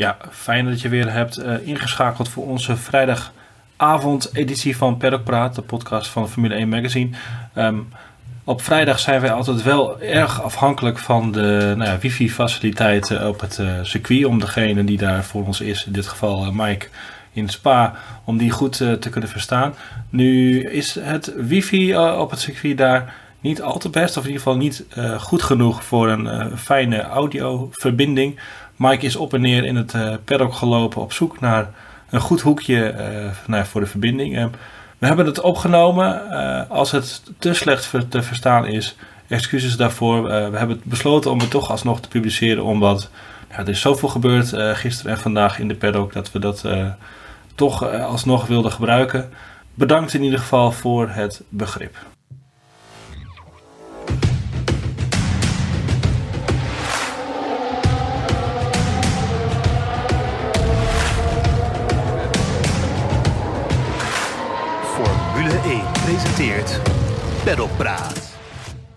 Ja, fijn dat je weer hebt uh, ingeschakeld voor onze vrijdagavond-editie van Paddock Praat, de podcast van Formule 1 Magazine. Um, op vrijdag zijn wij altijd wel erg afhankelijk van de nou ja, wifi-faciliteiten op het uh, circuit. Om degene die daar voor ons is, in dit geval Mike in Spa, om die goed te kunnen verstaan. Nu is het wifi op het circuit daar niet al te best, of in ieder geval niet goed genoeg voor een fijne audioverbinding. Mike is op en neer in het uh, paddock gelopen op zoek naar een goed hoekje uh, nou, voor de verbinding. We hebben het opgenomen. als het te slecht te verstaan is, excuses daarvoor. we hebben besloten om het toch alsnog te publiceren, omdat ja, er is zoveel gebeurd gisteren en vandaag in de paddock dat we dat toch alsnog wilden gebruiken. Bedankt in ieder geval voor het begrip. Presenteert Paddock Praat.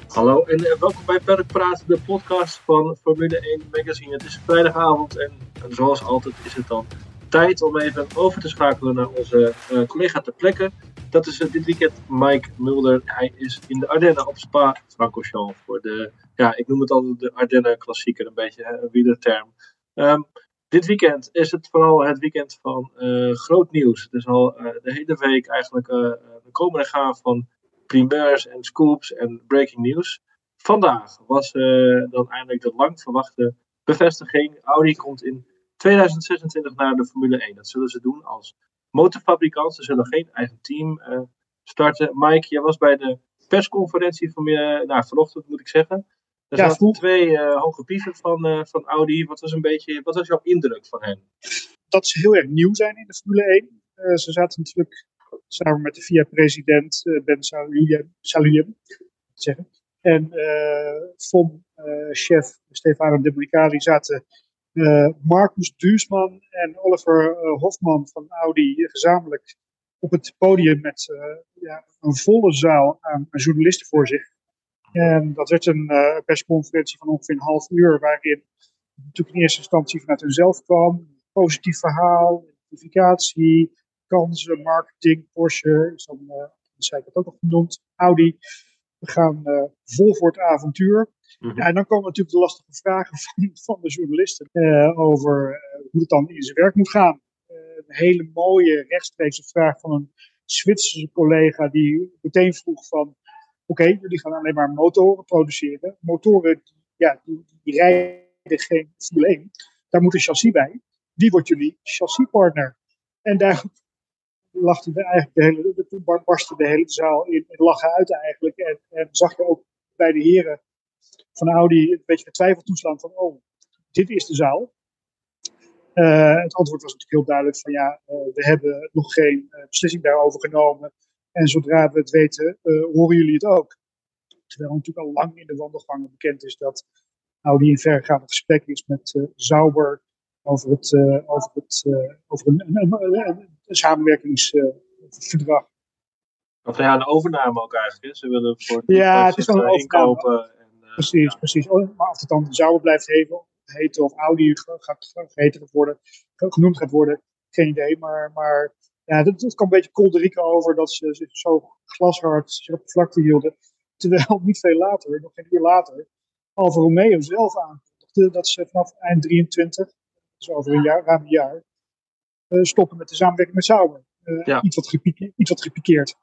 Hallo en eh, welkom bij Paddock Praat, de podcast van Formule 1 Magazine. Het is vrijdagavond en, zoals altijd is het dan tijd om even over te schakelen naar onze uh, collega ter plekke. Dat is uh, dit weekend Mike Mulder. Hij is in de Ardennen op Spa Francorchamps voor de, ja, ik noem het altijd de Ardennen klassieker, een beetje een wielerterm. Um, dit weekend is het vooral het weekend van groot nieuws. Dus al de hele week eigenlijk we komen en gaan van primairs en scoops en breaking news. Vandaag was dan eindelijk de lang verwachte bevestiging. Audi komt in 2026 naar de Formule 1. Dat zullen ze doen als motorfabrikant. Ze zullen geen eigen team starten. Mike, jij was bij de persconferentie van, uh, nou, vanochtend, moet ik zeggen. Er ja, zaten twee hoge pieven van, van Audi. Wat was, een beetje, wat was jouw indruk van hen? Dat ze heel erg nieuw zijn in de Formule 1. ze zaten natuurlijk samen met de VIA-president eh, Ben zeggen. En FOM-chef eh, Stefano De Bricali zaten Marcus Duursman en Oliver Hofman van Audi gezamenlijk op het podium met ja, een volle zaal aan, journalisten voor zich. En dat werd een persconferentie van ongeveer een half uur, waarin natuurlijk in eerste instantie vanuit hunzelf kwam. Positief verhaal, identificatie, kansen, marketing, Porsche, is dan, uh, zei ik het ook nog genoemd, Audi. We gaan uh, vol voor het avontuur. Mhm. ja, en dan komen natuurlijk de lastige vragen van, van de journalisten uh, over hoe het dan in zijn werk moet gaan. een hele mooie rechtstreekse vraag van een Zwitserse collega die meteen vroeg van oké, jullie gaan alleen maar motoren produceren. Motoren, ja, die, die rijden geen Formule 1. Daar moet een chassis bij. Wie wordt jullie chassispartner? En daar lachte de, eigenlijk de hele, toen barstte de hele zaal in, in lachen uit eigenlijk. En, en, zag je ook bij de heren van Audi een beetje twijfel toeslaan van, oh, dit is de zaal. Uh, het antwoord was natuurlijk heel duidelijk van ja, uh, we hebben nog geen uh, beslissing daarover genomen. En zodra we het weten, horen jullie het ook. Terwijl natuurlijk al lang in de wandelgangen bekend is dat Audi in verregaande gesprek is met Sauber over, het, over, het, over een, een, een, samenwerkingsverdrag. Of ja, een overname ook eigenlijk. Ze willen voor ja, het is wel een overname. inkopen. En, uh, precies, ja. precies. Oh, maar of het dan Zauber blijft heten, heten of Audi gaat, geheten worden, genoemd gaat worden, geen idee. Maar, maar ja, dat, dat kwam een beetje kolderieken over dat ze zich zo glashard zich op de vlakte hielden. Terwijl niet veel later, nog geen uur later, Alfa Romeo zelf aankondigde dat ze vanaf eind 23, dus over een jaar, ruim een jaar, eh, stoppen met de samenwerking met Sauber. Eh, iets, wat gepikeerd, iets wat gepikeerd.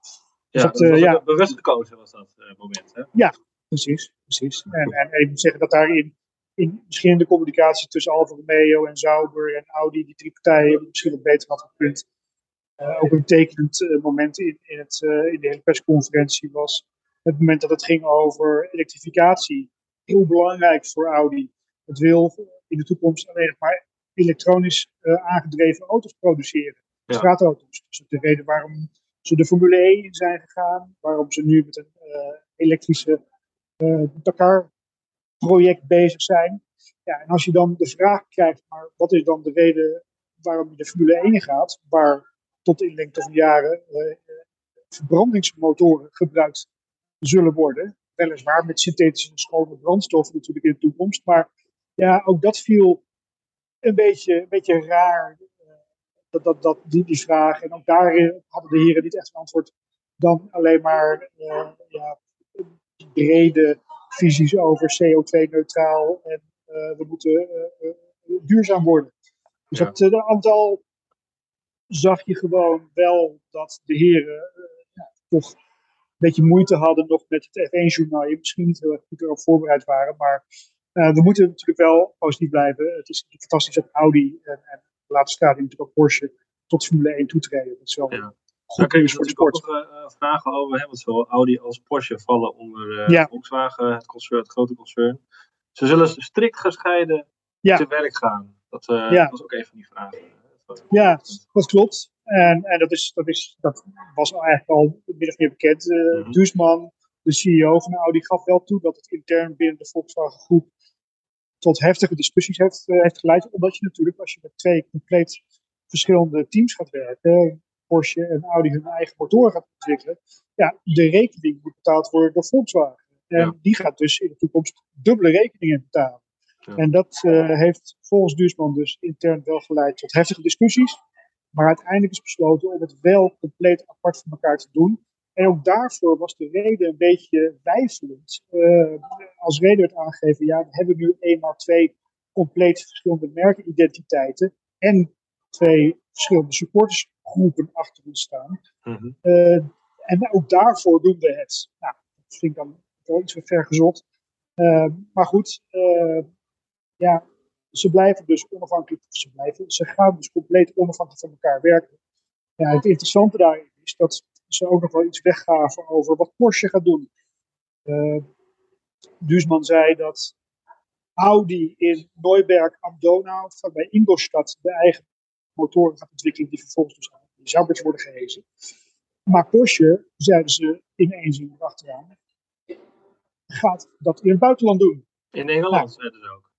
Ja, dus dat, dat ja. bewust gekozen was dat moment. Hè? Ja, precies. precies. En, en, en ik moet zeggen dat daarin in misschien de communicatie tussen Alfa Romeo en Sauber en Audi, die drie partijen, misschien wat beter had gekund. Uh, ook een tekenend uh, moment in, in, het, uh, in de hele persconferentie was het moment dat het ging over elektrificatie. Heel belangrijk voor Audi. Het wil in de toekomst alleen nog maar elektronisch aangedreven auto's produceren. Ja. Straatauto's. Dus de reden waarom ze de Formule 1 in zijn gegaan. Waarom ze nu met een elektrische Dakar-project bezig zijn. Ja, en als je dan de vraag krijgt, maar wat is dan de reden waarom je de Formule 1 gaat, waar tot in lengte van jaren verbrandingsmotoren gebruikt zullen worden. Weliswaar met synthetische schone brandstoffen natuurlijk in de toekomst. Maar ja, ook dat viel een beetje, een beetje raar, uh, dat, dat, dat, die, die vraag. En ook daarin hadden de heren niet echt een antwoord dan alleen maar uh, ja, brede visies over CO2-neutraal en we moeten duurzaam worden. Dus ja. dat aantal zag je gewoon wel dat de heren ja, toch een beetje moeite hadden nog met het F1-journaal. Je misschien niet heel erg goed erop voorbereid waren. Maar uh, we moeten natuurlijk wel positief blijven. Het is fantastisch dat Audi en, en later staat natuurlijk ook Porsche tot Formule 1 toetreden. Dat is wel ja. Daar kun je natuurlijk ook nog uh, vragen over hebben. Want zowel Audi als Porsche vallen onder uh, ja. Volkswagen, het, concern, het grote concern. Ze zullen strikt gescheiden ja. te werk gaan. Dat was ook een van die vragen. Ja, dat klopt. En, en dat, is, dat, is, dat was eigenlijk al min of meer bekend. Uh, mm -hmm. De CEO van Audi, gaf wel toe dat het intern binnen de Volkswagen groep tot heftige discussies heeft, uh, heeft geleid. Omdat je natuurlijk, als je met twee compleet verschillende teams gaat werken, Porsche en Audi hun eigen motoren gaat ontwikkelen, ja, de rekening moet betaald worden door Volkswagen. En ja. die gaat dus in de toekomst dubbele rekeningen betalen. Ja. En dat uh, heeft volgens Duursman dus intern wel geleid tot heftige discussies. Maar uiteindelijk is besloten om het wel compleet apart van elkaar te doen. En ook daarvoor was de reden een beetje wijfelend. Uh, als reden werd aangegeven, ja, we hebben nu eenmaal twee compleet verschillende merkenidentiteiten en twee verschillende supportersgroepen achter ons staan. Mm -hmm. uh, en ook daarvoor doen we het. Nou, dat vind ik dan wel iets ver gezot. Uh, maar goed, ja, ze blijven dus onafhankelijk, ze, blijven, ze gaan dus compleet onafhankelijk van elkaar werken. Ja, het interessante daarin is dat ze ook nog wel iets weggaven over wat Porsche gaat doen. Uh, Duesman zei dat Audi in Neuberg am Donau, bij Ingolstadt, de eigen motoren gaat ontwikkelen die vervolgens dus aan Sauberts worden gehezen. Maar Porsche, zeiden ze in één zin achteraan, gaat dat in het buitenland doen. In Engeland, nou, zeiden ze ook.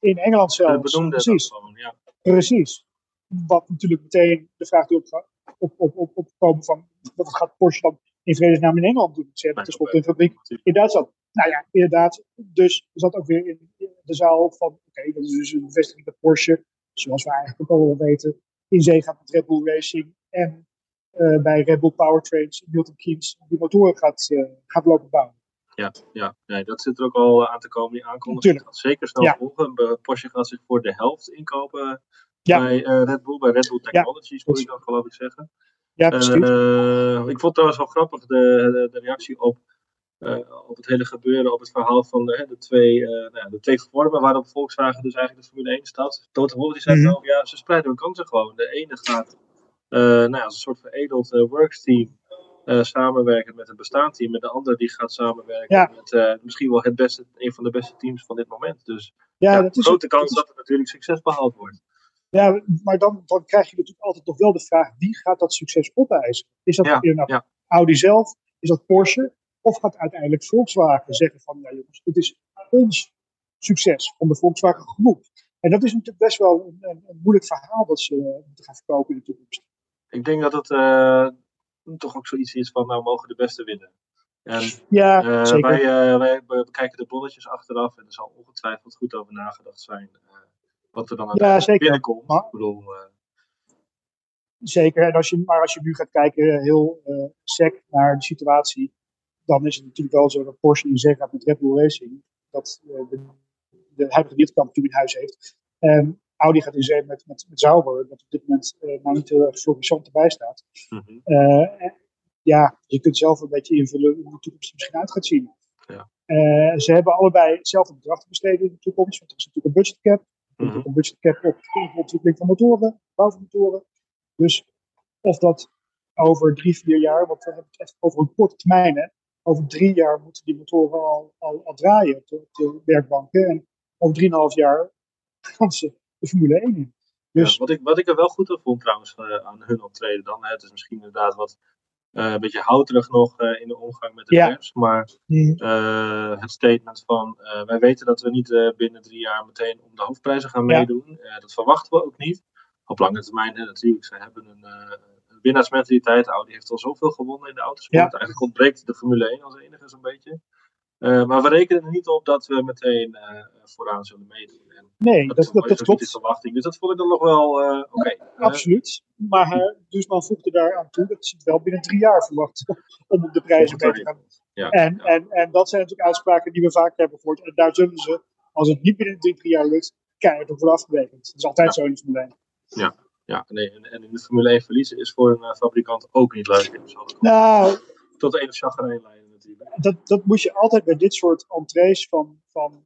In Engeland zelfs. Precies. Ja. Precies. Wat natuurlijk meteen de vraag doet op, op, op, op komen van wat gaat Porsche dan in vredesnaam in Engeland doen? Ze hebben tenslotte een fabriek in Duitsland. Nou ja, inderdaad. Dus zat ook weer in de zaal van, oké, okay, dat is dus een bevestiging dat Porsche, zoals we eigenlijk ook al wel weten, in zee gaat met Red Bull Racing en uh, bij Red Bull Powertrains, Milton Keynes, die motoren gaat, uh, gaat lopen bouwen. Ja, ja nee, dat zit er ook al aan te komen. Die aankondiging gaat zeker snel ja. volgen. Porsche gaat zich voor de helft inkopen ja. bij uh, Red Bull, bij Red Bull Technologies, moet ik dan geloof ik zeggen. Ja, precies. Uh, ik vond trouwens wel grappig de, de, de reactie op, uh, op het hele gebeuren, op het verhaal van de, de, twee, nou, de twee vormen waarop Volkswagen dus eigenlijk de Formule 1 staat. Toto Wolff die zei mm -hmm. ja, ze spreiden hun kansen gewoon. De ene gaat nou als een soort veredeld worksteam uh, samenwerken met een bestaand team. En de andere die gaat samenwerken ja. met uh, misschien wel het beste, een van de beste teams van dit moment. Dus ja, ja dat is grote kans dat er natuurlijk succes behaald wordt. Ja, maar dan, dan krijg je natuurlijk altijd nog wel de vraag: wie gaat dat succes opeisen? Is dat ja, nou. Audi zelf? Is dat Porsche? Of gaat uiteindelijk Volkswagen zeggen van ja jongens, het is ons succes van de Volkswagen groep. En dat is natuurlijk best wel een, een, een moeilijk verhaal dat ze uh, moeten gaan verkopen in de toekomst. Ik denk dat het uh, toch ook zoiets is van, nou mogen de beste winnen. En, ja, uh, zeker. Wij, uh, wij bekijken de bolletjes achteraf en er zal ongetwijfeld goed over nagedacht zijn uh, wat er dan ja, zeker. binnenkomt. Maar, ik bedoel, zeker, en als je, maar als je nu gaat kijken heel sec naar de situatie, dan is het natuurlijk wel zo dat Porsche in zee gaat met Red Bull Racing, dat de, de huidige wereldkampioen in huis heeft. Audi gaat in zee met, met, met dat op dit moment uh, nou niet heel erg florissant erbij staat. Mm -hmm. uh, ja, je kunt zelf een beetje invullen hoe de toekomst er misschien uit gaat zien. Ja. Uh, ze hebben allebei hetzelfde bedrag te besteden in de toekomst, want er is natuurlijk een budgetcap. Er is ook een budgetcap op de ontwikkeling van motoren, bouw van motoren. Dus of dat over drie, vier jaar, want we hebben het echt over een korte termijn, hè. over drie jaar moeten die motoren al, al, al draaien op de, op de werkbanken. En over drieënhalf jaar gaan ze de Formule 1 in. Dus Ja, wat, ik, wat ik er wel goed aan vond trouwens eh, aan hun optreden dan. Hè, het is misschien inderdaad wat eh, een beetje houterig nog eh, in de omgang met de Ja. pers. Maar mm, het statement van wij weten dat we niet binnen drie jaar meteen om de hoofdprijzen gaan meedoen. Dat verwachten we ook niet. Op lange termijn hè, natuurlijk. Zij hebben een, een winnaarsmentaliteit. Audi heeft al zoveel gewonnen in de autosport. Ja. Eigenlijk ontbreekt de Formule 1 als enige zo'n beetje. Eh, maar we rekenen er niet op dat we meteen eh, vooraan zullen meedoen. En Nee, dat, dat, dat niet klopt. de verwachting. Dus dat vond ik dan nog wel eh, oké. Absoluut. Maar Duursman voegde daar aan toe dat ze het wel binnen drie jaar verwacht om op de prijzen mee te gaan. ja, En, ja. en, en dat zijn natuurlijk uitspraken die we vaak hebben gehoord. En daar zullen ze, als het niet binnen drie, drie jaar lukt, keihard op worden afgerekend. Dat is altijd Ja. zo in de Formule 1. Ja, nee, en, en in de Formule 1 verliezen is voor een fabrikant ook niet leuk. Nou, tot de ene chagrijn. Dat, dat moet je altijd bij dit soort entrees van, van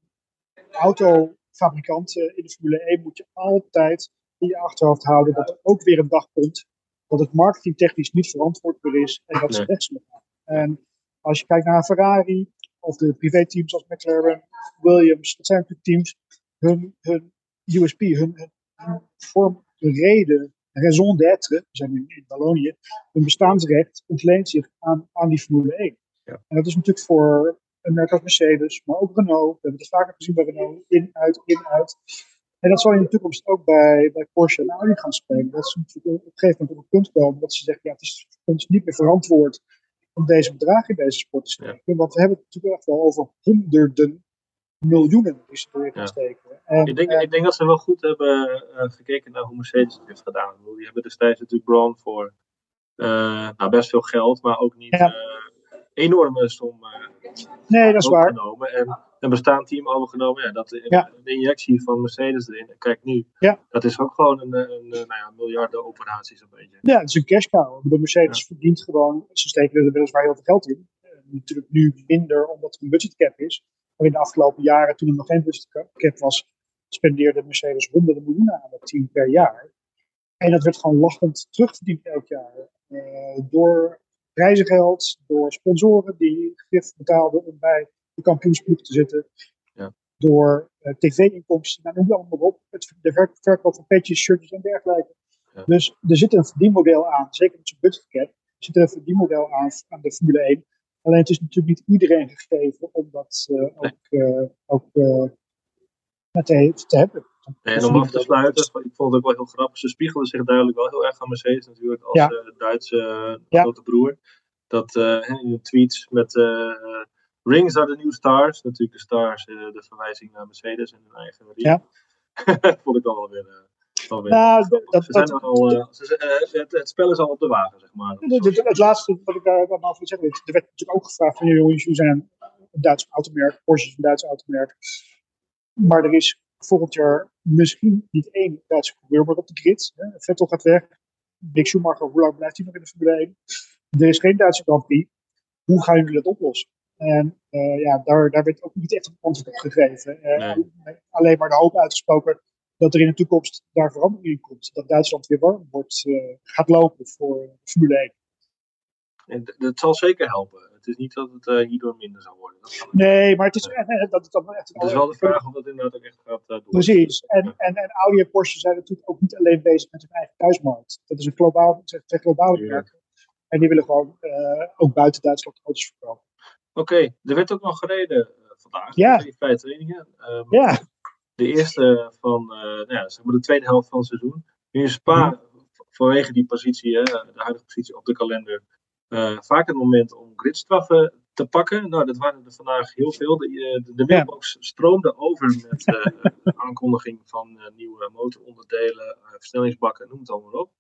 autofabrikanten in de Formule 1 moet je altijd in je achterhoofd houden dat er ook weer een dag komt dat het marketingtechnisch niet verantwoordbaar is en dat ze weg zullen gaan. En als je kijkt naar Ferrari of de privéteams als McLaren, Williams, dat zijn natuurlijk teams, hun, hun USP, hun, hun, hun vorm, de reden, raison d'être, we zijn in, in Wallonië, hun bestaansrecht ontleent zich aan, aan die Formule 1. Ja. En dat is natuurlijk voor een merk als Mercedes, maar ook Renault. We hebben het vaker gezien bij Renault, in, uit, in, uit. En dat zal in de toekomst ook bij, bij Porsche en Audi gaan spelen. Dat ze natuurlijk op een gegeven moment op een punt komen dat ze zeggen, ja, het is voor ons niet meer verantwoord om deze bedragen in deze sport te steken. Want we hebben het natuurlijk echt wel over honderden miljoenen die ze erin gaan Ja. steken. En, Ik denk, en- ik denk dat ze wel goed hebben eh, gekeken naar hoe Mercedes het heeft gedaan. Die hebben destijds natuurlijk Braun voor eh, nou, best veel geld, maar ook niet Ja. eh, enorme som eh, nee, dat is waar. En een bestaand team overgenomen. Ja, dat, Ja. De injectie van Mercedes erin. Kijk nu, Ja. dat is ook gewoon een, een, een nou ja, miljarden operatie zo'n beetje. Ja, het is een cash cow. Bedoel, Mercedes verdient gewoon, ze steken er weliswaar heel veel geld in. Eh, natuurlijk nu minder omdat er een budgetcap is. Maar in de afgelopen jaren, toen er nog geen budgetcap was, spendeerde Mercedes honderden miljoenen aan dat team per jaar. En dat werd gewoon lachend terugverdiend elk jaar. Eh, door prijzengeld, door sponsoren die gif betaalden om bij de kampioensploeg te zitten. Ja. Door eh, tv-inkomsten, nou, noem het allemaal op. Het, de ver- verkoop van petjes, shirtjes en dergelijke. Ja. Dus er zit een verdienmodel aan, zeker met zo'n budgetcap, zit er een verdienmodel aan aan de Formule 1. Alleen het is natuurlijk niet iedereen gegeven om dat eh, ook, ook te, te hebben. En om af te sluiten, ik vond het ook wel heel grappig. Ze spiegelden zich duidelijk wel heel erg aan Mercedes natuurlijk als Ja. eh, Duitse eh, grote broer. Dat eh, in de tweets met Rings are the new stars. Natuurlijk de stars, de verwijzing naar Mercedes en hun eigen ring. Ja. vond ik al wel weer. Nou, dat- zijn dat- al, ze- het, het spel is al op de wagen, zeg maar. Het, het- het laatste wat ik daar dan over wil zeggen, er werd natuurlijk ook gevraagd van jullie zijn een Duits automerk, Porsche is een Duits automerk. Maar er is volgend jaar misschien niet één Duitse coureur meer op de grid. Hè. Vettel gaat weg. Mick Schumacher, hoe lang blijft hij nog in de Formule 1? Er is geen Duitse Grand Prix. Hoe gaan jullie dat oplossen? En eh, ja, daar, daar werd ook niet echt een antwoord op gegeven. Eh, Alleen maar de hoop uitgesproken dat er in de toekomst daar verandering in komt. Dat Duitsland weer warm wordt, eh, gaat lopen voor de Formule 1. En dat zal zeker helpen. Het is niet dat het eh, hierdoor minder zal worden. Dat. Nee, maar het is, eh, dat is dan echt Het is wel de vraag of dat inderdaad ook echt gaat eh, door. Precies. En, en, en Audi en Porsche zijn natuurlijk ook niet alleen bezig met hun eigen thuismarkt. Dat is een globaal, twee globale Ja. merken. En die willen gewoon eh, ook buiten Duitsland auto's verkopen. Oké, er werd ook nog gereden vandaag. Ja. Twee vrije trainingen. Ehm, Ja, de eerste van, nou ja, zeg maar de tweede helft van het seizoen. Nu in Spa, Mhm. vanwege die positie, hè, de huidige positie op de kalender, vaak het moment om gridstraffen te pakken. Nou, dat waren er vandaag heel veel. De, eh, de, de mailbox stroomde over met eh, aankondiging van eh, nieuwe motoronderdelen, eh, versnellingsbakken, noem het allemaal op.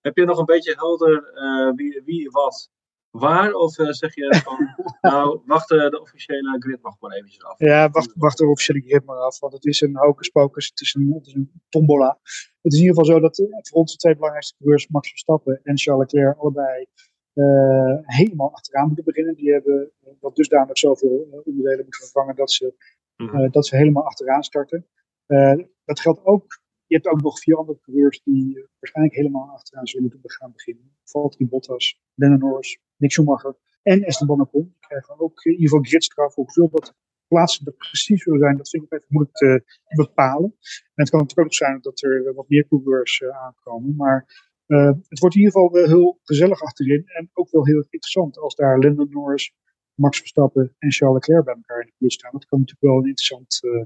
Heb je nog een beetje helder eh, wie, wie wat waar? Of eh, zeg je van, nou, wacht eh, de officiële grid nog maar eventjes af? ja wacht, wacht er officiële grip maar af. Want het is een hocus pocus, het is een, het is een tombola. Het is in ieder geval zo dat eh, voor ons de twee belangrijkste coureurs, Max Verstappen en Charles Leclerc, allebei eh, helemaal achteraan moeten beginnen. Die hebben dat dusdanig zoveel uh, onderdelen moeten vervangen dat ze Mhm. uh, dat ze helemaal achteraan starten. Uh, dat geldt ook. Je hebt ook nog vier andere coureurs die waarschijnlijk helemaal achteraan zullen moeten gaan beginnen. Valtteri Bottas, Lennon Norris, Nick Schumacher en Esteban Ocon. Die krijgen ook in ieder geval gridstraf. Hoeveel dat plaatsen er precies zullen zijn, dat vind ik even moeilijk te bepalen. En het kan natuurlijk ook zijn dat er wat meer coureurs aankomen. Maar het wordt in ieder geval wel heel gezellig achterin. En ook wel heel interessant als daar Lennon Norris, Max Verstappen en Charles Leclerc bij elkaar in de buurt staan. Dat kan natuurlijk wel een interessant, uh,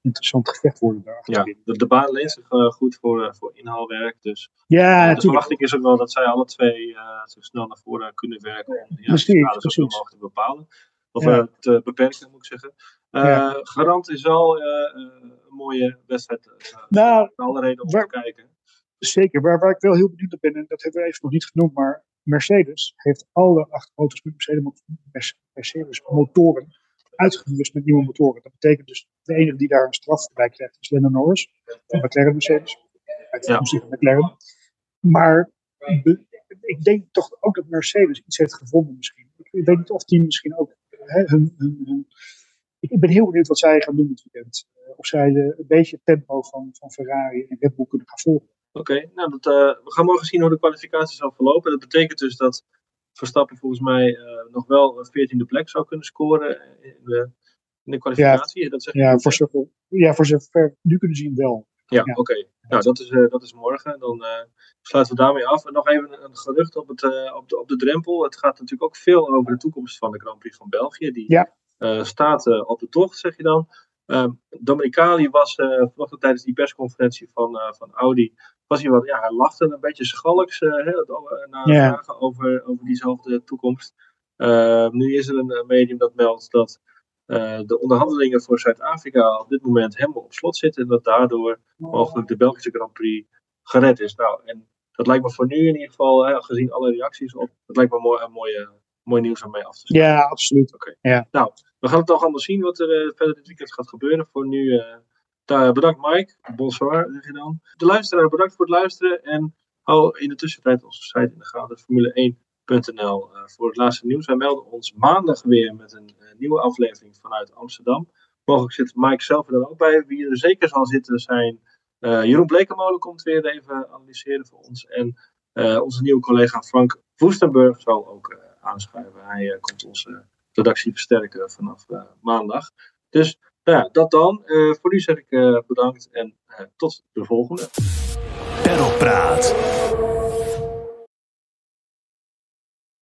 interessant gevecht worden daar. Ja, de, de baan leent zich uh, goed voor, uh, voor inhaalwerk. Dus ja, de verwachting is ook wel dat zij alle twee uh, zo snel naar voren kunnen werken. Om ja, de zoveel precies. mogelijk te bepalen. Of Ja. eh, te beperken, moet ik zeggen. Eh, Ja. Garant is wel eh, eh, een mooie wedstrijd. eh, Nou, alle reden om waar- te kijken. Zeker, waar, waar ik wel heel benieuwd naar ben, en dat hebben we even nog niet genoemd, maar Mercedes heeft alle acht auto's met Mercedes, motoren uitgerust met nieuwe motoren. Dat betekent dus de enige die daar een straf bij krijgt is Lennon Norris van McLaren Mercedes. Uit Ja. toekomstige McLaren. Maar ik denk toch ook dat Mercedes iets heeft gevonden misschien. Ik weet niet of die misschien ook hè, hun, hun, hun- ik ben heel benieuwd wat zij gaan doen dit weekend. Eh, Of zij een beetje het tempo van, van Ferrari en Red Bull kunnen gaan volgen. Oké, nou dat, eh, we gaan morgen zien hoe de kwalificatie zal verlopen. Dat betekent dus dat Verstappen volgens mij eh, nog wel een 14e plek zou kunnen scoren in de, in de kwalificatie. Dat zeg je Ja, voor zover, ja, voor zover nu kunnen zien wel. Ja, Ja. oké. Nou, dat is, eh, dat is morgen. Dan sluiten we daarmee af. En nog even een, gerucht op, het, op, de, op de drempel. Het gaat natuurlijk ook veel over de toekomst van de Grand Prix van België. Die Ja. staat op de tocht, zeg je dan. Ehm Dominicali was eh, vanochtend tijdens die persconferentie van, van Audi. Was hij wat, ja, hij lachte een beetje schalks eh, eh, na Ja. vragen over, over diezelfde toekomst. Ehm, nu is er een eh, medium dat meldt dat de onderhandelingen voor Zuid-Afrika op dit moment helemaal op slot zitten. En dat daardoor mogelijk de Belgische Grand Prix gered is. Nou, en dat lijkt me voor nu in ieder geval, gezien alle reacties op, dat lijkt me mooi, een mooie, mooi nieuws om mee af te sluiten. Ja, absoluut. We gaan het toch allemaal zien wat er verder dit weekend gaat gebeuren. Voor nu, eh, bedankt Mike. Bonsoir, zeg je dan. De luisteraar, bedankt voor het luisteren. En hou in de tussentijd onze site in de gaten, formule1.nl, eh, voor het laatste nieuws. Wij melden ons maandag weer met een eh, nieuwe aflevering vanuit Amsterdam. Mogelijk zit Mike zelf er ook bij. Wie er zeker zal zitten zijn eh, Jeroen Blekemolen komt weer even analyseren voor ons. En onze nieuwe collega Frank Woestenburg zal ook aanschuiven. Hij komt onze redactie versterken vanaf maandag. Dus nou ja, dat dan. Eh, voor nu zeg ik eh, bedankt en eh, tot de volgende.